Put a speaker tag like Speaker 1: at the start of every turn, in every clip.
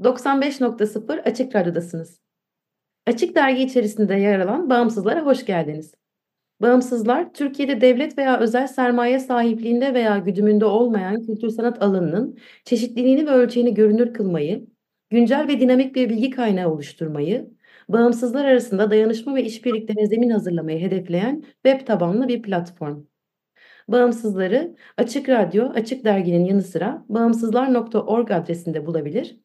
Speaker 1: 95.0 Açık Radyo'dasınız. Açık Dergi içerisinde yer alan Bağımsızlara hoş geldiniz. Bağımsızlar, Türkiye'de devlet veya özel sermaye sahipliğinde veya güdümünde olmayan kültür sanat alanının çeşitliliğini ve ölçeğini görünür kılmayı, güncel ve dinamik bir bilgi kaynağı oluşturmayı, bağımsızlar arasında dayanışma ve işbirliklerine zemin hazırlamayı hedefleyen web tabanlı bir platform. Bağımsızları Açık Radyo, Açık Dergi'nin yanı sıra bağımsızlar.org adresinde bulabilir,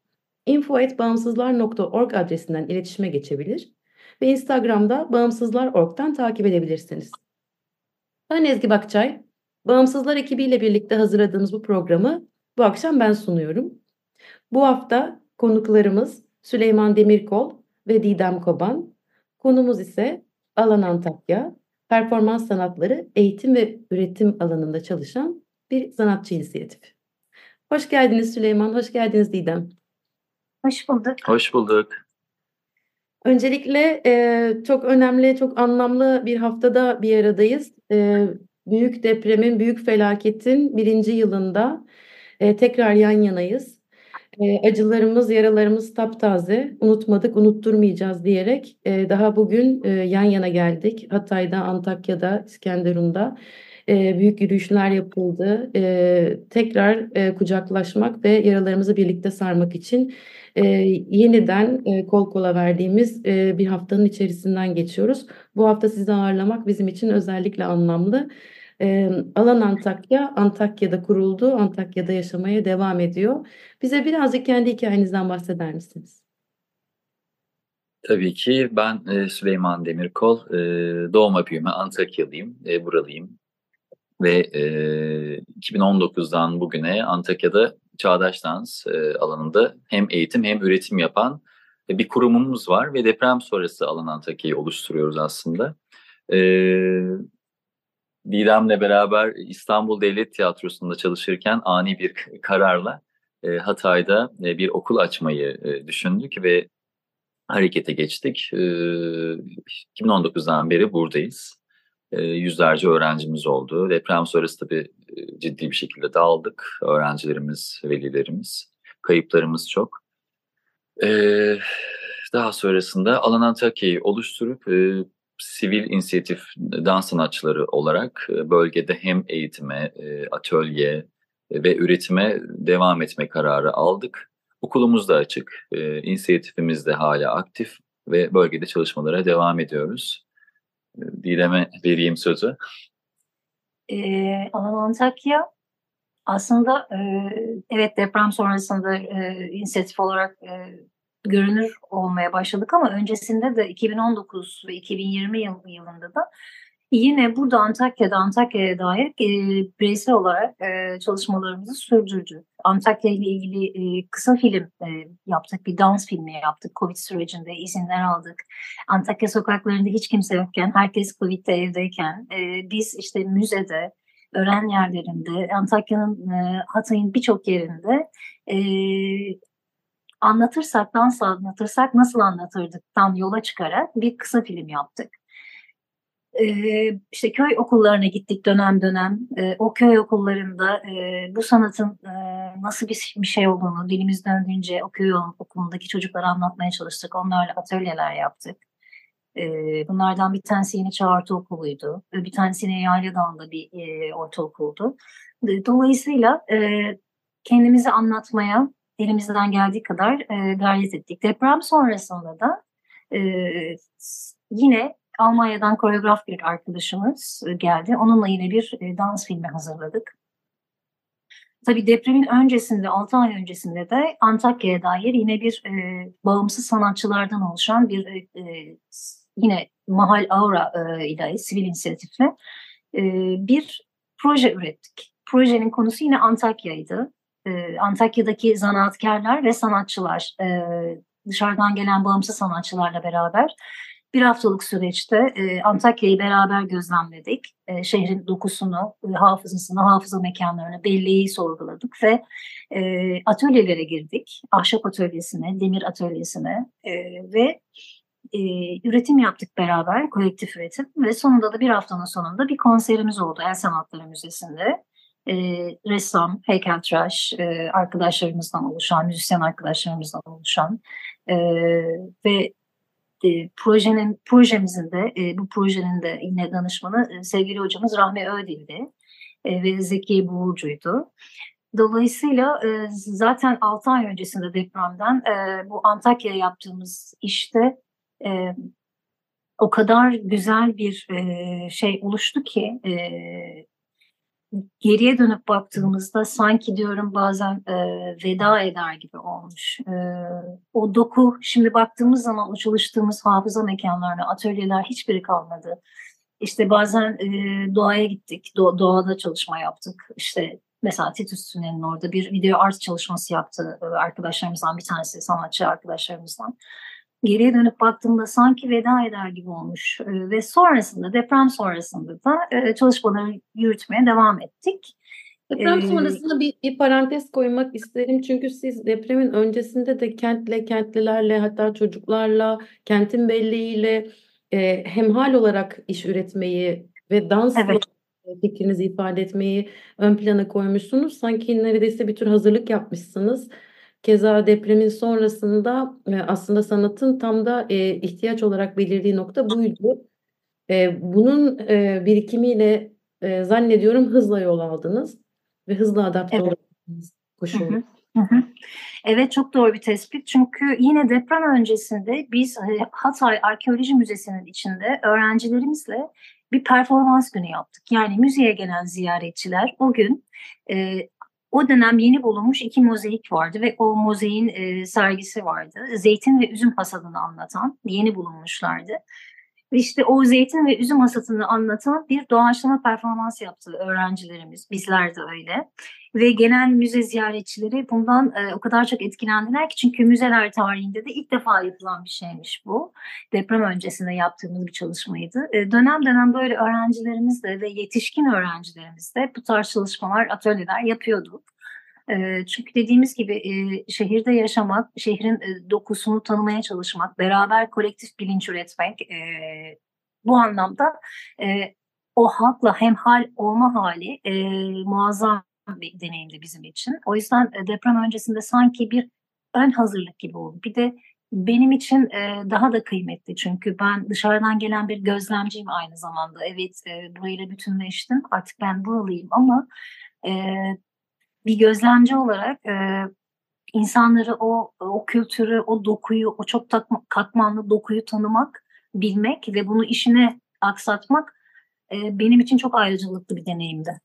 Speaker 1: info.bağımsızlar.org adresinden iletişime geçebilir ve Instagram'da bağımsızlar.org'dan takip edebilirsiniz. Ben Ezgi Bakçay, Bağımsızlar ekibiyle birlikte hazırladığımız bu programı bu akşam ben sunuyorum. Bu hafta konuklarımız Süleyman Demirkol ve Didem Koban. Konumuz ise Alan Antakya, performans sanatları eğitim ve üretim alanında çalışan bir sanatçı inisiyatif. Hoş geldiniz Süleyman, hoş geldiniz Didem.
Speaker 2: Hoş bulduk.
Speaker 3: Hoş bulduk.
Speaker 1: Öncelikle e, çok önemli, çok anlamlı bir haftada bir aradayız. E, büyük depremin, büyük felaketin birinci yılında e, tekrar yan yanayız. E, acılarımız, yaralarımız taptaze, unutmadık, unutturmayacağız diyerek e, daha bugün e, yan yana geldik. Hatay'da, Antakya'da, İskenderun'da e, büyük yürüyüşler yapıldı. E, tekrar e, kucaklaşmak ve yaralarımızı birlikte sarmak için e, yeniden e, kol kola verdiğimiz e, bir haftanın içerisinden geçiyoruz. Bu hafta sizi ağırlamak bizim için özellikle anlamlı. E, Alan Antakya, Antakya'da kuruldu, Antakya'da yaşamaya devam ediyor. Bize birazcık kendi hikayenizden bahseder misiniz?
Speaker 3: Tabii ki ben e, Süleyman Demirkol, e, doğma büyüme Antakyalıyım, e, buralıyım. Ve e, 2019'dan bugüne Antakya'da çağdaş dans e, alanında hem eğitim hem üretim yapan e, bir kurumumuz var ve deprem sonrası Alan Antakya'yı oluşturuyoruz aslında. E, Didem'le beraber İstanbul Devlet Tiyatrosu'nda çalışırken ani bir kararla e, Hatay'da bir okul açmayı düşündük ve harekete geçtik. E, 2019'dan beri buradayız. E, yüzlerce öğrencimiz oldu. Deprem sonrası tabii e, ciddi bir şekilde dağıldık. Öğrencilerimiz, velilerimiz, kayıplarımız çok. E, daha sonrasında Alan Antakya'yı oluşturup e, sivil inisiyatif dans sanatçıları olarak e, bölgede hem eğitime, atölye ve üretime devam etme kararı aldık. Okulumuz da açık, inisiyatifimiz de hala aktif ve bölgede çalışmalara devam ediyoruz. Didem'e vereyim sözü.
Speaker 2: Ee, Alan Antakya aslında e, evet deprem sonrasında e, inisiyatif olarak e, görünür olmaya başladık ama öncesinde de 2019 ve 2020 yıl, yılında da yine burada Antakya'da Antakya'ya dair e, bireysel olarak e, çalışmalarımızı sürdürdük. Antakya ile ilgili e, kısa film e, yaptık, bir dans filmi yaptık. Covid sürecinde izinler aldık. Antakya sokaklarında hiç kimse yokken, herkes Covid'de evdeyken e, biz işte müzede, öğren yerlerinde, Antakya'nın, e, Hatay'ın birçok yerinde e, anlatırsak, dans anlatırsak nasıl anlatırdıktan yola çıkarak bir kısa film yaptık. Ee, işte köy okullarına gittik dönem dönem. O köy okullarında e, bu sanatın e, nasıl bir, şey olduğunu dilimiz döndüğünce o köy okulundaki çocuklara anlatmaya çalıştık. Onlarla atölyeler yaptık. Bunlardan bir tanesi yine Çağrı Okulu'ydu. Bir tanesi yine Yayla Dağı'nda bir e, ortaokuldu. Dolayısıyla e, kendimizi anlatmaya elimizden geldiği kadar e, gayret ettik. Deprem sonrasında da e, yine Almanya'dan koreograf bir arkadaşımız geldi. Onunla yine bir e, dans filmi hazırladık. tabii depremin öncesinde, 6 ay öncesinde de Antakya'ya dair yine bir e, bağımsız sanatçılardan oluşan bir e, yine Mahal Aura e, ile sivil inisiyatifle e, bir proje ürettik. Projenin konusu yine Antakya'ydı. E, Antakya'daki zanaatkarlar ve sanatçılar, e, dışarıdan gelen bağımsız sanatçılarla beraber bir haftalık süreçte e, Antakya'yı beraber gözlemledik. E, şehrin dokusunu, e, hafızasını, hafıza mekanlarını, belleği sorguladık ve e, atölyelere girdik. Ahşap atölyesine, demir atölyesine e, ve e, üretim yaptık beraber, kolektif üretim ve sonunda da bir haftanın sonunda bir konserimiz oldu El Sanatları Müzesi'nde. E, ressam, heykeltıraş e, arkadaşlarımızdan oluşan, müzisyen arkadaşlarımızdan oluşan e, ve e, projenin projemizin de e, bu projenin de yine danışmanı e, sevgili hocamız Rahmi Ödil'di e, ve Zeki Buğurcu'ydu. Dolayısıyla e, zaten 6 ay öncesinde depremden e, bu Antakya'ya yaptığımız işte e, o kadar güzel bir e, şey oluştu ki e, geriye dönüp baktığımızda sanki diyorum bazen e, veda eder gibi olmuş. E, o doku şimdi baktığımız zaman o çalıştığımız hafıza mekanlarına, atölyeler hiçbiri kalmadı. İşte bazen e, doğaya gittik, do, doğada çalışma yaptık. İşte mesela Titus Tüneli'nin orada bir video art çalışması yaptı arkadaşlarımızdan bir tanesi, sanatçı arkadaşlarımızdan geriye dönüp baktığımda sanki veda eder gibi olmuş e, ve sonrasında deprem sonrasında da e, çalışmaları yürütmeye devam ettik.
Speaker 1: Deprem ee, sonrasında bir, bir parantez koymak isterim çünkü siz depremin öncesinde de kentle, kentlilerle hatta çocuklarla, kentin belleğiyle e, hemhal olarak iş üretmeyi ve dans evet. fikrinizi ifade etmeyi ön plana koymuşsunuz. Sanki neredeyse bir tür hazırlık yapmışsınız. Keza depremin sonrasında e, aslında sanatın tam da e, ihtiyaç olarak belirdiği nokta buydu. E, bunun e, birikimiyle e, zannediyorum hızla yol aldınız ve hızla adapte evet. oldunuz koşullara.
Speaker 2: Evet çok doğru bir tespit. Çünkü yine deprem öncesinde biz e, Hatay Arkeoloji Müzesi'nin içinde öğrencilerimizle bir performans günü yaptık. Yani müzeye gelen ziyaretçiler o gün e, o dönem yeni bulunmuş iki mozaik vardı ve o mozaiğin e, sergisi vardı. Zeytin ve üzüm hasadını anlatan yeni bulunmuşlardı. İşte o zeytin ve üzüm hasatını anlatan bir doğaçlama performans yaptı öğrencilerimiz. Bizler de öyle. Ve gelen müze ziyaretçileri bundan e, o kadar çok etkilendiler ki çünkü müzeler tarihinde de ilk defa yapılan bir şeymiş bu. Deprem öncesinde yaptığımız bir çalışmaydı. E, dönem dönem böyle öğrencilerimiz de ve yetişkin öğrencilerimiz de bu tarz çalışmalar, atölyeler yapıyorduk. Çünkü dediğimiz gibi şehirde yaşamak, şehrin dokusunu tanımaya çalışmak, beraber kolektif bilinç üretmek bu anlamda o halkla hemhal olma hali muazzam bir deneyimdi bizim için. O yüzden deprem öncesinde sanki bir ön hazırlık gibi oldu. Bir de benim için daha da kıymetli çünkü ben dışarıdan gelen bir gözlemciyim aynı zamanda. Evet e, burayla bütünleştim artık ben buralıyım ama bir gözlemci olarak e, insanları o o kültürü, o dokuyu, o çok katmanlı dokuyu tanımak, bilmek ve bunu işine aksatmak e, benim için çok ayrıcalıklı bir deneyimdi.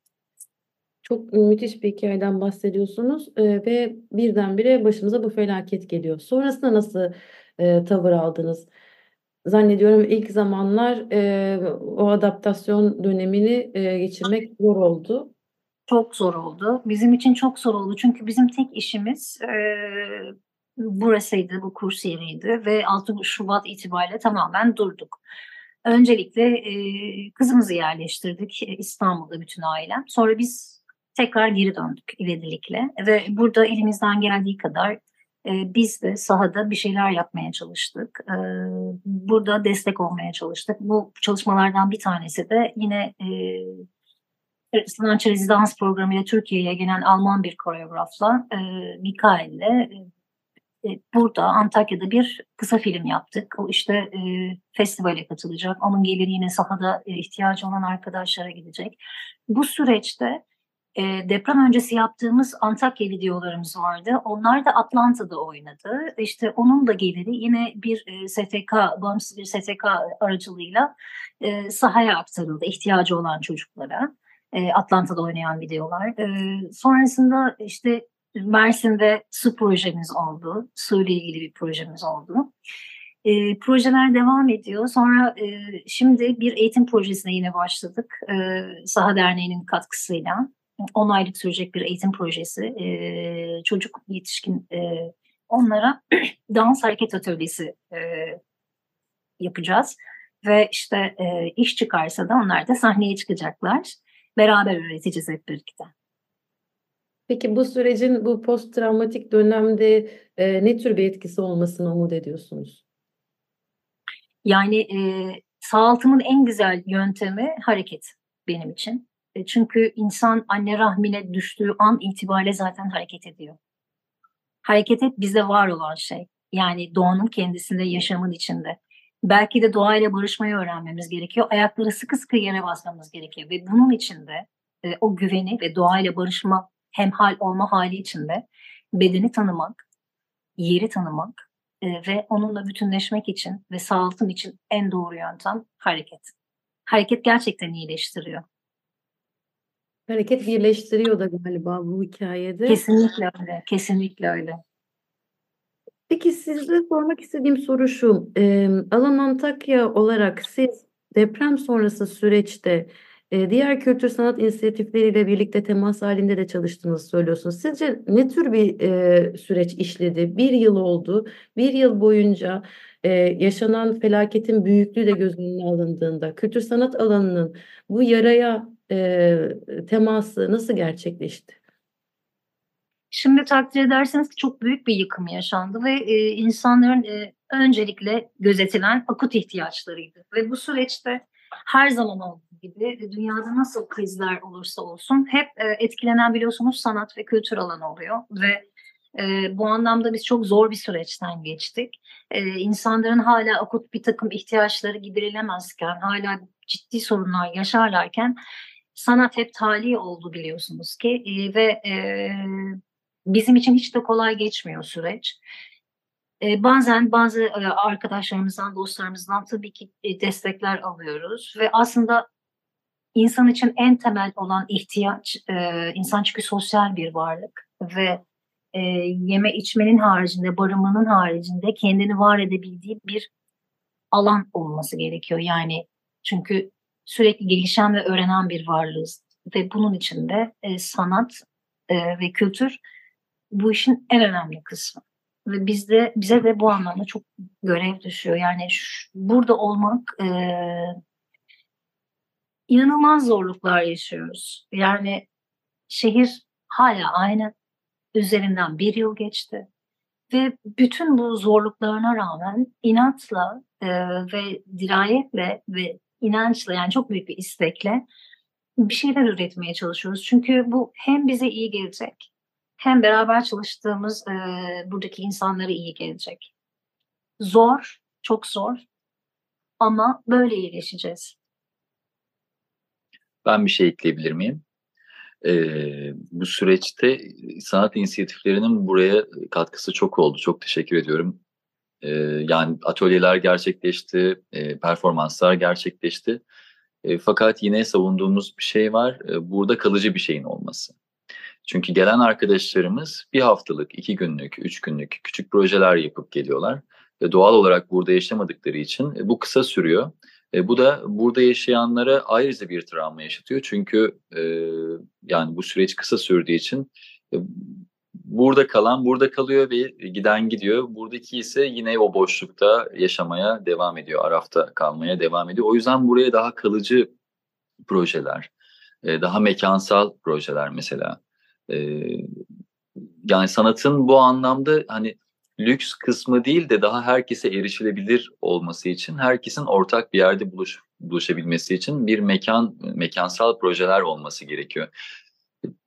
Speaker 1: Çok müthiş bir hikayeden bahsediyorsunuz e, ve birdenbire başımıza bu felaket geliyor. Sonrasında nasıl e, tavır aldınız? Zannediyorum ilk zamanlar e, o adaptasyon dönemini e, geçirmek zor oldu.
Speaker 2: Çok zor oldu. Bizim için çok zor oldu. Çünkü bizim tek işimiz e, burasıydı, bu kurs yeriydi ve 6 Şubat itibariyle tamamen durduk. Öncelikle e, kızımızı yerleştirdik İstanbul'da bütün ailem. Sonra biz tekrar geri döndük ivedilikle ve burada elimizden geldiği kadar e, biz de sahada bir şeyler yapmaya çalıştık. E, burada destek olmaya çalıştık. Bu çalışmalardan bir tanesi de yine e, sanatçı rezidans programıyla Türkiye'ye gelen Alman bir koreografla e, Mikael'le e, burada Antakya'da bir kısa film yaptık. O işte e, festivale katılacak. Onun geliri yine sahada e, ihtiyacı olan arkadaşlara gidecek. Bu süreçte e, deprem öncesi yaptığımız Antakya videolarımız vardı. Onlar da Atlanta'da oynadı. İşte onun da geliri yine bir e, STK, bağımsız bir STK aracılığıyla e, sahaya aktarıldı ihtiyacı olan çocuklara. E, Atlanta'da oynayan videolar. E, sonrasında işte Mersin'de su projemiz oldu. Su ile ilgili bir projemiz oldu. E, projeler devam ediyor. Sonra e, şimdi bir eğitim projesine yine başladık. E, Saha Derneği'nin katkısıyla. 10 aylık sürecek bir eğitim projesi. E, çocuk, yetişkin e, onlara dans hareket atölyesi e, yapacağız. Ve işte e, iş çıkarsa da onlar da sahneye çıkacaklar. Beraber öğreteceğiz hep birlikte.
Speaker 1: Peki bu sürecin bu post travmatik dönemde e, ne tür bir etkisi olmasını umut ediyorsunuz?
Speaker 2: Yani e, sağaltımın en güzel yöntemi hareket benim için. E, çünkü insan anne rahmine düştüğü an itibariyle zaten hareket ediyor. Hareket hep bize var olan şey. Yani doğanın kendisinde, yaşamın içinde. Belki de doğayla barışmayı öğrenmemiz gerekiyor. Ayakları sıkı sıkı yere basmamız gerekiyor. Ve bunun içinde e, o güveni ve doğayla barışma, hemhal olma hali içinde bedeni tanımak, yeri tanımak e, ve onunla bütünleşmek için ve sağaltım için en doğru yöntem hareket. Hareket gerçekten iyileştiriyor.
Speaker 1: Hareket birleştiriyor da galiba bu hikayede.
Speaker 2: Kesinlikle öyle, kesinlikle öyle.
Speaker 1: Peki size sormak istediğim soru şu. E, Alan Antakya olarak siz deprem sonrası süreçte e, diğer kültür sanat inisiyatifleriyle birlikte temas halinde de çalıştığınızı söylüyorsunuz. Sizce ne tür bir e, süreç işledi? Bir yıl oldu. Bir yıl boyunca e, yaşanan felaketin büyüklüğü de göz önüne alındığında kültür sanat alanının bu yaraya e, teması nasıl gerçekleşti?
Speaker 2: Şimdi takdir ederseniz ki çok büyük bir yıkım yaşandı ve e, insanların e, öncelikle gözetilen akut ihtiyaçlarıydı. Ve bu süreçte her zaman olduğu gibi dünyada nasıl krizler olursa olsun hep e, etkilenen biliyorsunuz sanat ve kültür alanı oluyor ve e, bu anlamda biz çok zor bir süreçten geçtik. E, insanların hala akut bir takım ihtiyaçları giderilemezken, hala ciddi sorunlar yaşarlarken sanat hep tali oldu biliyorsunuz ki e, ve e, bizim için hiç de kolay geçmiyor süreç. E, bazen bazı e, arkadaşlarımızdan, dostlarımızdan tabii ki e, destekler alıyoruz ve aslında insan için en temel olan ihtiyaç, e, insan çünkü sosyal bir varlık ve e, yeme içmenin haricinde, barınmanın haricinde kendini var edebildiği bir alan olması gerekiyor. Yani çünkü sürekli gelişen ve öğrenen bir varlığız ve bunun içinde e, sanat e, ve kültür bu işin en önemli kısmı. Ve bizde bize de bu anlamda çok görev düşüyor. Yani şu, burada olmak e, inanılmaz zorluklar yaşıyoruz. Yani şehir hala aynı. Üzerinden bir yıl geçti. Ve bütün bu zorluklarına rağmen inatla e, ve dirayetle ve inançla yani çok büyük bir istekle bir şeyler üretmeye çalışıyoruz. Çünkü bu hem bize iyi gelecek hem beraber çalıştığımız e, buradaki insanlara iyi gelecek. Zor, çok zor ama böyle iyileşeceğiz.
Speaker 3: Ben bir şey ekleyebilir miyim? Ee, bu süreçte sanat inisiyatiflerinin buraya katkısı çok oldu. Çok teşekkür ediyorum. Ee, yani atölyeler gerçekleşti, e, performanslar gerçekleşti. E, fakat yine savunduğumuz bir şey var. E, burada kalıcı bir şeyin olması. Çünkü gelen arkadaşlarımız bir haftalık, iki günlük, üç günlük küçük projeler yapıp geliyorlar. Ve doğal olarak burada yaşamadıkları için e, bu kısa sürüyor. E, bu da burada yaşayanlara ayrıca bir travma yaşatıyor. Çünkü e, yani bu süreç kısa sürdüğü için e, burada kalan burada kalıyor ve giden gidiyor. Buradaki ise yine o boşlukta yaşamaya devam ediyor. Arafta kalmaya devam ediyor. O yüzden buraya daha kalıcı projeler, e, daha mekansal projeler mesela yani sanatın bu anlamda hani lüks kısmı değil de daha herkese erişilebilir olması için herkesin ortak bir yerde buluş, buluşabilmesi için bir mekan mekansal projeler olması gerekiyor.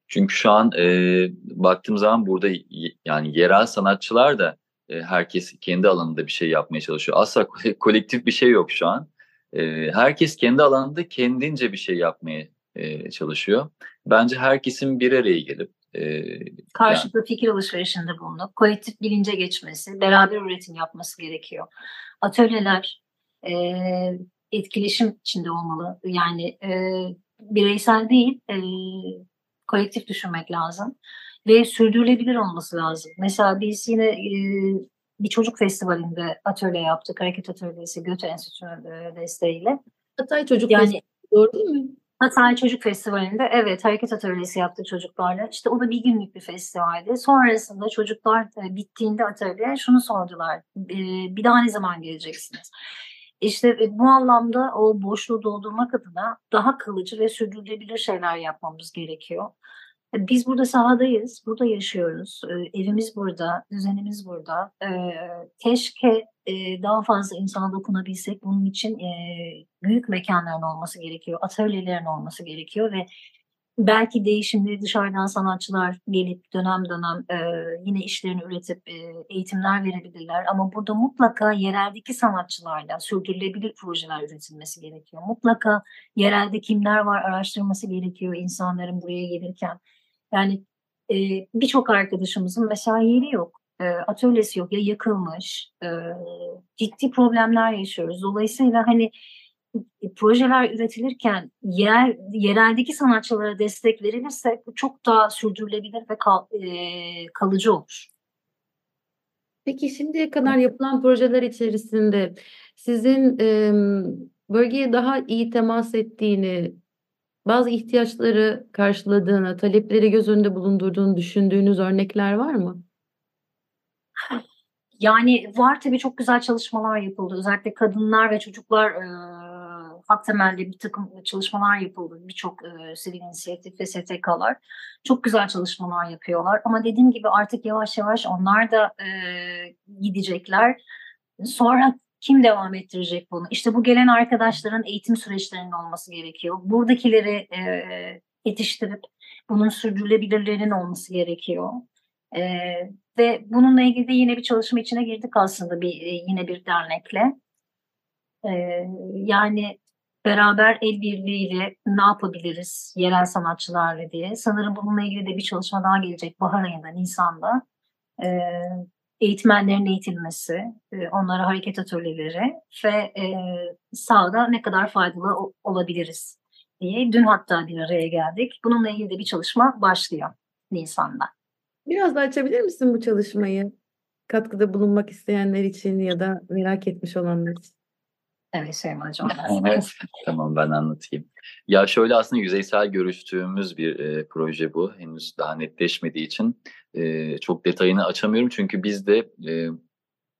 Speaker 3: Çünkü şu an e, baktığım zaman burada yani yerel sanatçılar da e, herkes kendi alanında bir şey yapmaya çalışıyor. Asla kolektif bir şey yok şu an. E, herkes kendi alanında kendince bir şey yapmaya e, çalışıyor. Bence herkesin bir araya gelip e,
Speaker 2: karşılıklı yani. fikir alışverişinde bulunup kolektif bilince geçmesi, beraber üretim yapması gerekiyor. Atölyeler e, etkileşim içinde olmalı. Yani e, bireysel değil, e, kolektif düşünmek lazım ve sürdürülebilir olması lazım. Mesela biz yine e, bir çocuk festivalinde atölye yaptık. Hareket Atölyesi Göte Enstitüsü'nün desteğiyle.
Speaker 1: Hatay Çocuk
Speaker 2: Yani-
Speaker 1: Festivali, doğru değil mi?
Speaker 2: Hatay Çocuk Festivali'nde evet hareket atölyesi yaptık çocuklarla. İşte o da bir günlük bir festivaldi. Sonrasında çocuklar e, bittiğinde atölye şunu sordular. "E, bir daha ne zaman geleceksiniz? İşte e, bu anlamda o boşluğu doldurmak adına daha kalıcı ve sürdürülebilir şeyler yapmamız gerekiyor. E, Biz burada sahadayız, burada yaşıyoruz. E, Evimiz burada, düzenimiz burada. E, Keşke e, daha fazla insana dokunabilsek. Bunun için büyük mekanların olması gerekiyor, atölyelerin olması gerekiyor ve belki değişimleri dışarıdan sanatçılar gelip dönem dönem yine işlerini üretip eğitimler verebilirler. Ama burada mutlaka yereldeki sanatçılarla sürdürülebilir projeler üretilmesi gerekiyor. Mutlaka yerelde kimler var araştırması gerekiyor insanların buraya gelirken. Yani e, birçok arkadaşımızın mesela yeri yok e, atölyesi yok ya yakılmış e, ciddi problemler yaşıyoruz. Dolayısıyla hani e, projeler üretilirken yer, yereldeki sanatçılara destek verilirse bu çok daha sürdürülebilir ve kal, e, kalıcı olur.
Speaker 1: Peki şimdiye kadar yapılan projeler içerisinde sizin em, bölgeye daha iyi temas ettiğini, bazı ihtiyaçları karşıladığını, talepleri göz önünde bulundurduğunu düşündüğünüz örnekler var mı?
Speaker 2: Yani var tabii çok güzel çalışmalar yapıldı. Özellikle kadınlar ve çocuklar e, hak temelli bir takım çalışmalar yapıldı. Birçok e, sivil inisiyatif ve STK'lar çok güzel çalışmalar yapıyorlar. Ama dediğim gibi artık yavaş yavaş onlar da e, gidecekler. Sonra kim devam ettirecek bunu? İşte bu gelen arkadaşların eğitim süreçlerinin olması gerekiyor. Buradakileri e, yetiştirip bunun sürdürülebilirliğinin olması gerekiyor. E, ve bununla ilgili de yine bir çalışma içine girdik aslında bir e, yine bir dernekle. E, yani beraber el birliğiyle ne yapabiliriz yerel sanatçılarla diye. Sanırım bununla ilgili de bir çalışma daha gelecek bahar ayında, Nisan'da. E, eğitmenlerin eğitilmesi, e, onlara hareket atölyeleri ve e, sahada ne kadar faydalı olabiliriz diye. Dün hatta bir araya geldik. Bununla ilgili de bir çalışma başlıyor Nisan'da.
Speaker 1: Biraz da açabilir misin bu çalışmayı? Katkıda bulunmak isteyenler için ya da merak etmiş olanlar için.
Speaker 2: Evet Şeyma Hocam.
Speaker 3: Evet, tamam ben anlatayım. Ya şöyle aslında yüzeysel görüştüğümüz bir e, proje bu. Henüz daha netleşmediği için e, çok detayını açamıyorum. Çünkü biz de e,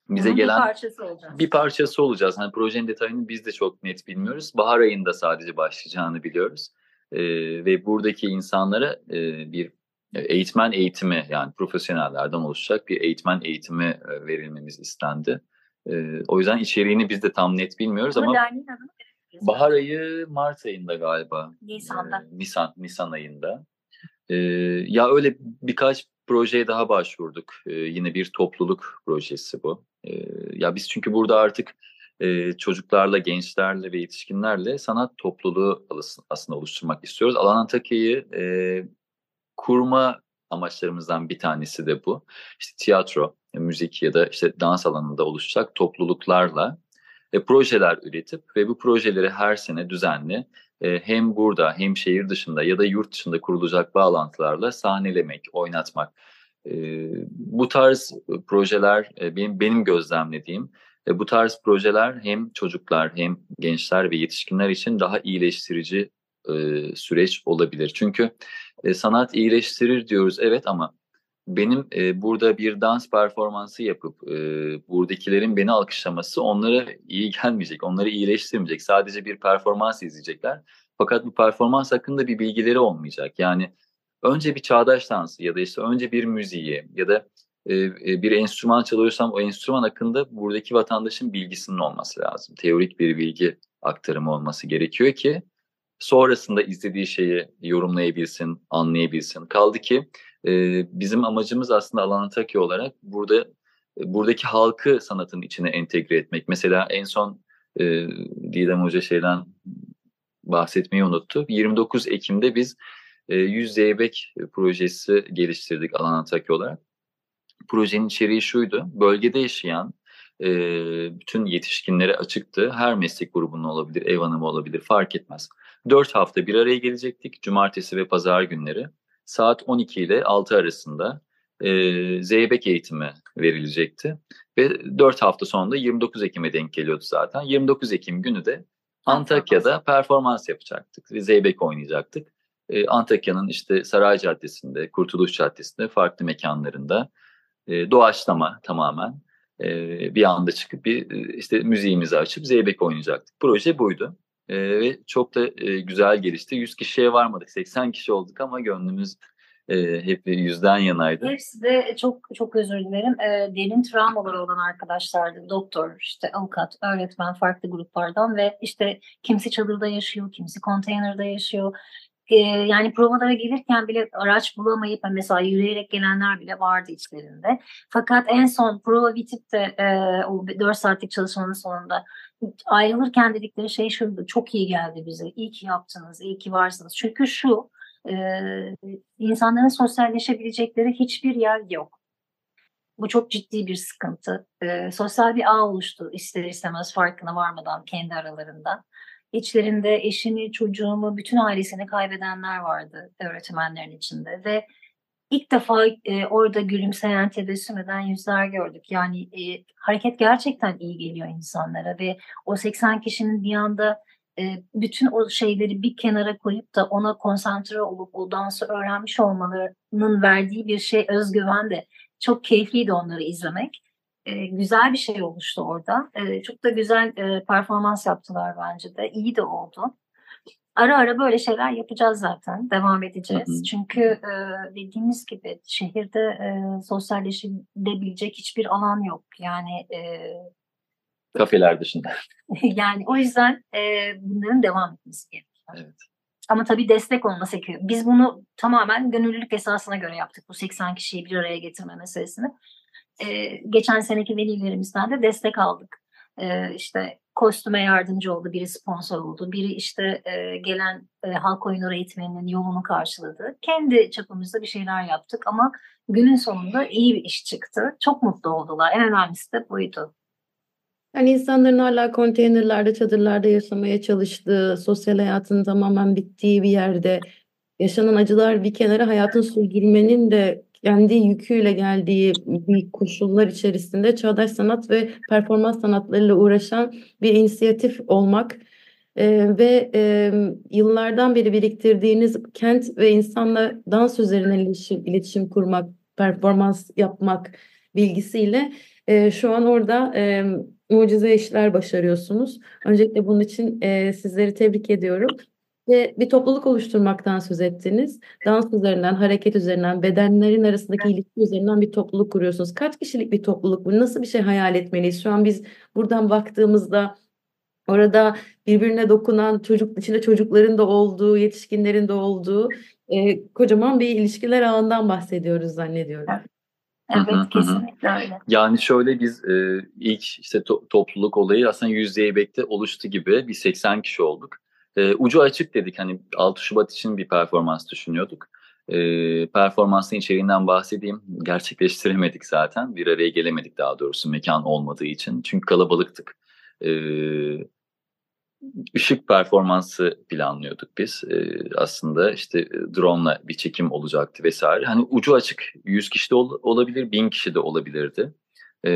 Speaker 3: bize
Speaker 2: Bunun
Speaker 3: gelen
Speaker 2: bir parçası olacak.
Speaker 3: bir parçası olacağız. Hani projenin detayını biz de çok net bilmiyoruz. Bahar ayında sadece başlayacağını biliyoruz. E, ve buradaki insanlara e, bir eğitmen eğitimi yani profesyonellerden oluşacak bir eğitmen eğitimi e, verilmemiz istendi. E, o yüzden içeriğini biz de tam net bilmiyoruz
Speaker 2: Ama
Speaker 3: ama bahar ayı Mart ayında galiba.
Speaker 2: Nisan'da.
Speaker 3: E, Nisan, Nisan ayında. E, ya öyle birkaç projeye daha başvurduk. E, yine bir topluluk projesi bu. E, ya biz çünkü burada artık e, çocuklarla, gençlerle ve yetişkinlerle sanat topluluğu aslında oluşturmak istiyoruz. Alan Antakya'yı e, kurma amaçlarımızdan bir tanesi de bu. İşte tiyatro, müzik ya da işte dans alanında oluşacak topluluklarla e, projeler üretip ve bu projeleri her sene düzenli e, hem burada hem şehir dışında ya da yurt dışında kurulacak bağlantılarla sahnelemek, oynatmak. E, bu tarz projeler e, benim benim gözlemlediğim e, bu tarz projeler hem çocuklar hem gençler ve yetişkinler için daha iyileştirici e, süreç olabilir. Çünkü e, sanat iyileştirir diyoruz evet ama benim e, burada bir dans performansı yapıp e, buradakilerin beni alkışlaması onlara iyi gelmeyecek, onları iyileştirmeyecek. Sadece bir performans izleyecekler. Fakat bu performans hakkında bir bilgileri olmayacak. Yani önce bir çağdaş dansı ya da işte önce bir müziği ya da e, e, bir enstrüman çalıyorsam o enstrüman hakkında buradaki vatandaşın bilgisinin olması lazım. Teorik bir bilgi aktarımı olması gerekiyor ki sonrasında izlediği şeyi yorumlayabilsin, anlayabilsin. Kaldı ki e, bizim amacımız aslında Alan Antakya olarak burada e, buradaki halkı sanatın içine entegre etmek. Mesela en son e, Didem Hoca şeyden bahsetmeyi unuttu. 29 Ekim'de biz e, 100 Zeybek projesi geliştirdik Alan Antakya olarak. Projenin içeriği şuydu. Bölgede yaşayan e, bütün yetişkinlere açıktı. Her meslek grubunun olabilir, ev hanımı olabilir fark etmez. Dört hafta bir araya gelecektik. Cumartesi ve pazar günleri. Saat 12 ile 6 arasında e, zeybek eğitimi verilecekti. Ve 4 hafta sonunda 29 Ekim'e denk geliyordu zaten. 29 Ekim günü de Antakya'da performans yapacaktık ve zeybek oynayacaktık. E, Antakya'nın işte Saray Caddesi'nde, Kurtuluş Caddesi'nde farklı mekanlarında e, doğaçlama tamamen e, bir anda çıkıp bir işte müziğimizi açıp zeybek oynayacaktık. Proje buydu. E, ve çok da e, güzel gelişti. 100 kişiye varmadık. 80 kişi olduk ama gönlümüz e, hep yüzden yanaydı.
Speaker 2: Hepsi de çok çok özür dilerim. E, derin travmaları olan arkadaşlardı. Doktor, işte avukat, öğretmen farklı gruplardan ve işte kimisi çadırda yaşıyor, kimisi konteynerde yaşıyor. E, yani provalara gelirken bile araç bulamayıp mesela yürüyerek gelenler bile vardı içlerinde. Fakat en son prova bitip de e, o 4 saatlik çalışmanın sonunda ayrılırken dedikleri şey şuydu. Çok iyi geldi bize. İyi ki yaptınız, iyi ki varsınız. Çünkü şu e, insanların sosyalleşebilecekleri hiçbir yer yok. Bu çok ciddi bir sıkıntı. E, sosyal bir ağ oluştu ister istemez farkına varmadan kendi aralarında. İçlerinde eşini, çocuğunu, bütün ailesini kaybedenler vardı öğretmenlerin içinde ve ilk defa e, orada gülümseyen, tebessüm eden yüzler gördük. Yani e, hareket gerçekten iyi geliyor insanlara ve o 80 kişinin bir anda e, bütün o şeyleri bir kenara koyup da ona konsantre olup o dansı öğrenmiş olmalarının verdiği bir şey özgüven de çok keyifliydi onları izlemek. E, güzel bir şey oluştu orada. E, çok da güzel e, performans yaptılar bence de. İyi de oldu. Ara ara böyle şeyler yapacağız zaten. Devam edeceğiz. Hı hı. Çünkü e, dediğimiz gibi şehirde e, sosyalleşilebilecek hiçbir alan yok. Yani e,
Speaker 3: kafeler dışında.
Speaker 2: yani o yüzden e, bunların devam etmesi gerekiyor.
Speaker 3: Evet.
Speaker 2: Ama tabii destek olması gerekiyor. Biz bunu tamamen gönüllülük esasına göre yaptık. Bu 80 kişiyi bir araya getirme meselesini. E, geçen seneki velilerimizden de destek aldık. E, işte kostüme yardımcı oldu, biri sponsor oldu, biri işte e, gelen e, halk oyunları eğitmeninin yolunu karşıladı. Kendi çapımızda bir şeyler yaptık ama günün sonunda iyi bir iş çıktı. Çok mutlu oldular. En önemlisi de buydu.
Speaker 1: Yani insanların hala konteynerlerde, çadırlarda yaşamaya çalıştığı, sosyal hayatın tamamen bittiği bir yerde yaşanan acılar bir kenara hayatın sürdürmenin de kendi yüküyle geldiği bir koşullar içerisinde çağdaş sanat ve performans sanatlarıyla uğraşan bir inisiyatif olmak e, ve e, yıllardan beri biriktirdiğiniz kent ve insanla dans üzerine iletişim, iletişim kurmak, performans yapmak bilgisiyle e, şu an orada e, mucize işler başarıyorsunuz. Öncelikle bunun için e, sizleri tebrik ediyorum. Ve bir topluluk oluşturmaktan söz ettiniz. Dans üzerinden, hareket üzerinden, bedenlerin arasındaki ilişki üzerinden bir topluluk kuruyorsunuz. Kaç kişilik bir topluluk bu? Nasıl bir şey hayal etmeliyiz? Şu an biz buradan baktığımızda orada birbirine dokunan çocuk içinde çocukların da olduğu, yetişkinlerin de olduğu e, kocaman bir ilişkiler ağından bahsediyoruz zannediyorum.
Speaker 2: Evet kesinlikle öyle.
Speaker 3: Yani şöyle biz e, ilk işte to- topluluk olayı aslında Yüzdeybek'te oluştu gibi bir 80 kişi olduk. E, ucu açık dedik hani 6 Şubat için bir performans düşünüyorduk. E, performansın içeriğinden bahsedeyim. Gerçekleştiremedik zaten. Bir araya gelemedik daha doğrusu mekan olmadığı için. Çünkü kalabalıktık. E, ışık performansı planlıyorduk biz. E, aslında işte drone'la bir çekim olacaktı vesaire. Hani ucu açık 100 kişi de ol, olabilir, 1000 kişi de olabilirdi. E,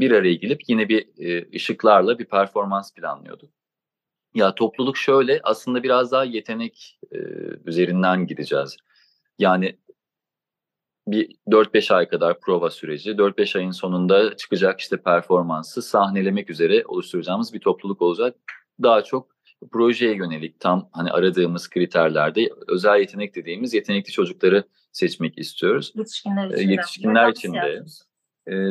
Speaker 3: bir araya gelip yine bir e, ışıklarla bir performans planlıyorduk. Ya topluluk şöyle aslında biraz daha yetenek e, üzerinden gideceğiz. Yani bir 4-5 ay kadar prova süreci, 4-5 ayın sonunda çıkacak işte performansı sahnelemek üzere oluşturacağımız bir topluluk olacak. Daha çok projeye yönelik tam hani aradığımız kriterlerde özel yetenek dediğimiz yetenekli çocukları seçmek istiyoruz.
Speaker 2: Yetişkinler için,
Speaker 3: Yetişkinler için de.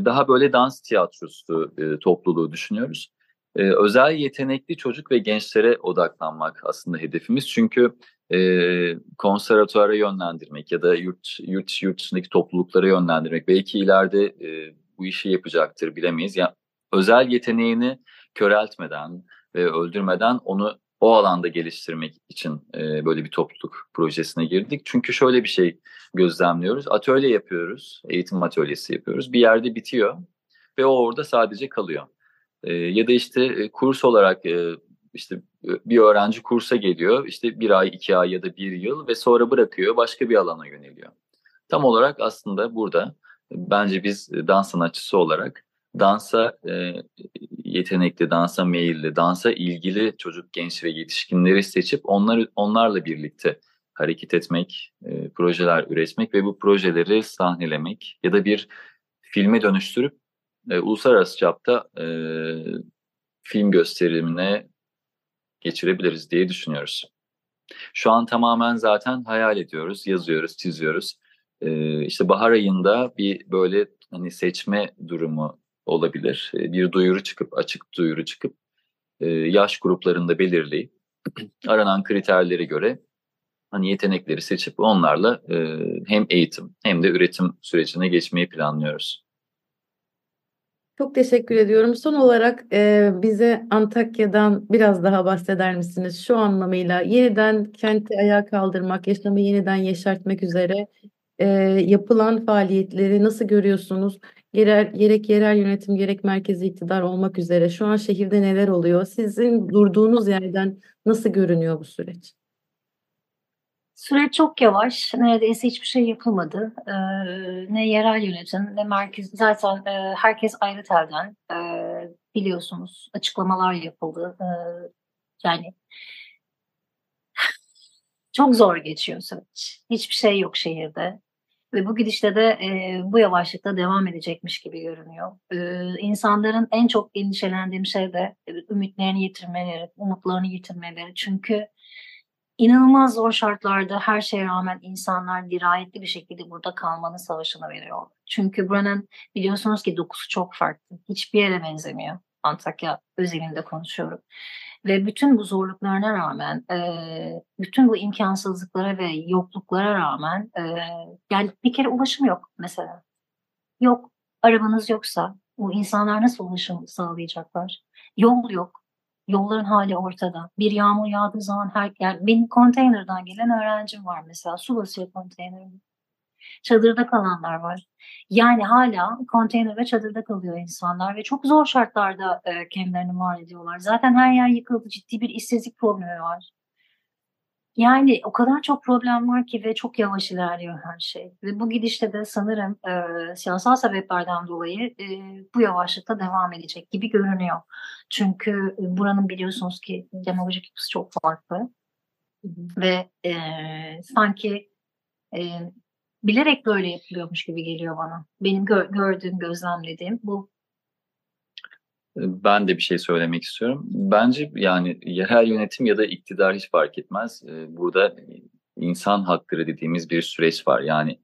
Speaker 3: Daha böyle dans tiyatrosu topluluğu düşünüyoruz. Özel yetenekli çocuk ve gençlere odaklanmak aslında hedefimiz. Çünkü e, konservatuara yönlendirmek ya da yurt, yurt, yurt dışındaki topluluklara yönlendirmek belki ileride e, bu işi yapacaktır bilemeyiz. Yani özel yeteneğini köreltmeden ve öldürmeden onu o alanda geliştirmek için e, böyle bir topluluk projesine girdik. Çünkü şöyle bir şey gözlemliyoruz. Atölye yapıyoruz, eğitim atölyesi yapıyoruz. Bir yerde bitiyor. ve o orada sadece kalıyor. E, ya da işte e, kurs olarak e, işte e, bir öğrenci kursa geliyor işte bir ay, iki ay ya da bir yıl ve sonra bırakıyor başka bir alana yöneliyor. Tam olarak aslında burada bence biz dans sanatçısı olarak dansa yetenekli, dansa meyilli, dansa ilgili çocuk, genç ve yetişkinleri seçip onlar onlarla birlikte hareket etmek, projeler üretmek ve bu projeleri sahnelemek ya da bir filme dönüştürüp e, uluslararası çapta e, film gösterimine geçirebiliriz diye düşünüyoruz. Şu an tamamen zaten hayal ediyoruz, yazıyoruz, çiziyoruz. Ee, işte bahar ayında bir böyle hani seçme durumu olabilir. Ee, bir duyuru çıkıp, açık duyuru çıkıp e, yaş gruplarında belirleyip aranan kriterlere göre hani yetenekleri seçip onlarla e, hem eğitim hem de üretim sürecine geçmeyi planlıyoruz.
Speaker 1: Çok teşekkür ediyorum. Son olarak e, bize Antakya'dan biraz daha bahseder misiniz? Şu anlamıyla yeniden kenti ayağa kaldırmak, yaşamı yeniden yeşertmek üzere e, yapılan faaliyetleri nasıl görüyorsunuz? Yerel, gerek yerel yönetim gerek merkezi iktidar olmak üzere şu an şehirde neler oluyor? Sizin durduğunuz yerden nasıl görünüyor bu süreç?
Speaker 2: Süreç çok yavaş. Neredeyse hiçbir şey yapılmadı. Ee, ne yerel yönetim ne merkez. Zaten e, herkes ayrı telden. E, biliyorsunuz açıklamalar yapıldı. E, yani çok zor geçiyor süreç. Hiçbir şey yok şehirde. Ve bu gidişte de e, bu yavaşlıkta devam edecekmiş gibi görünüyor. E, insanların en çok endişelendiğim şey de e, ümitlerini yitirmeleri, umutlarını yitirmeleri. Çünkü inanılmaz zor şartlarda her şeye rağmen insanlar dirayetli bir şekilde burada kalmanın savaşını veriyor. Çünkü buranın biliyorsunuz ki dokusu çok farklı. Hiçbir yere benzemiyor. Antakya özelinde konuşuyorum. Ve bütün bu zorluklarına rağmen, e, bütün bu imkansızlıklara ve yokluklara rağmen, e, yani bir kere ulaşım yok mesela. Yok, arabanız yoksa bu insanlar nasıl ulaşım sağlayacaklar? Yol yok, yolların hali ortada. Bir yağmur yağdığı zaman her, yani benim konteynerden gelen öğrencim var mesela, su basıyor konteynerim. Çadırda kalanlar var. Yani hala konteyner ve çadırda kalıyor insanlar ve çok zor şartlarda e, kendilerini var ediyorlar. Zaten her yer yıkıldı. Ciddi bir işsizlik problemi var. Yani o kadar çok problem var ki ve çok yavaş ilerliyor her şey. Ve bu gidişte de sanırım e, siyasal sebeplerden dolayı e, bu yavaşlıkta devam edecek gibi görünüyor. Çünkü buranın biliyorsunuz ki demografik yapısı çok farklı. Hı hı. Ve e, sanki e, bilerek böyle yapılıyormuş gibi geliyor bana. Benim gö- gördüğüm, gözlemlediğim bu.
Speaker 3: Ben de bir şey söylemek istiyorum. Bence yani yerel yönetim ya da iktidar hiç fark etmez. Ee, burada insan hakları dediğimiz bir süreç var. Yani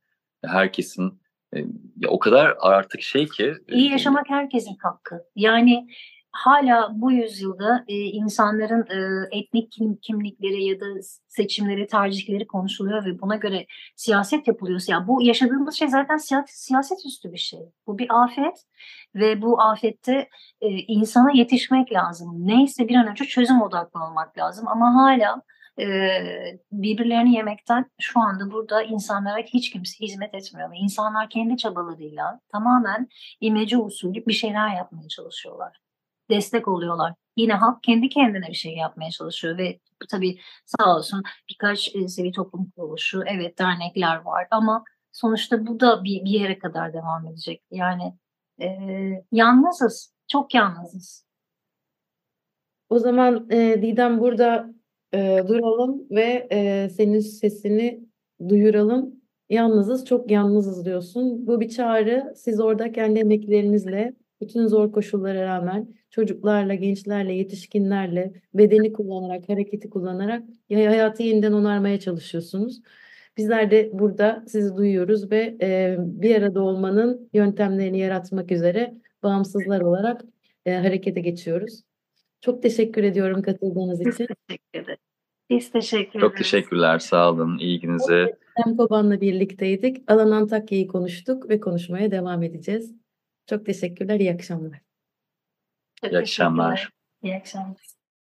Speaker 3: herkesin e, ya o kadar artık şey ki.
Speaker 2: İyi e, yaşamak herkesin hakkı. Yani hala bu yüzyılda e, insanların e, etnik kim, kimlikleri ya da seçimleri, tercihleri konuşuluyor ve buna göre siyaset yapılıyorsa ya bu yaşadığımız şey zaten siyaset, siyaset üstü bir şey. Bu bir afet ve bu afette e, insana yetişmek lazım. Neyse bir an önce çözüm odaklı olmak lazım ama hala e, birbirlerini yemekten şu anda burada insanlara hiç kimse hizmet etmiyor. İnsanlar kendi çabalarıyla tamamen imece usulü bir şeyler yapmaya çalışıyorlar destek oluyorlar. Yine halk kendi kendine bir şey yapmaya çalışıyor ve tabii sağ olsun birkaç e, sivil toplum kuruluşu, evet dernekler var ama sonuçta bu da bir, bir yere kadar devam edecek. Yani e, yalnızız, çok yalnızız.
Speaker 1: O zaman e, Didem burada e, duralım ve e, senin sesini duyuralım. Yalnızız, çok yalnızız diyorsun. Bu bir çağrı. Siz orada kendi emeklerinizle bütün zor koşullara rağmen çocuklarla, gençlerle, yetişkinlerle bedeni kullanarak, hareketi kullanarak hayatı yeniden onarmaya çalışıyorsunuz. Bizler de burada sizi duyuyoruz ve e, bir arada olmanın yöntemlerini yaratmak üzere bağımsızlar olarak e, harekete geçiyoruz. Çok teşekkür ediyorum katıldığınız için.
Speaker 2: Teşekkür ederim. Biz teşekkür ederiz.
Speaker 3: Çok teşekkürler. Sağ olun. İlginize.
Speaker 1: Hem Koban'la birlikteydik. Alan Antakya'yı konuştuk ve konuşmaya devam edeceğiz. Çok teşekkürler. İyi akşamlar.
Speaker 2: Çok
Speaker 3: İyi akşamlar.
Speaker 2: İyi akşamlar.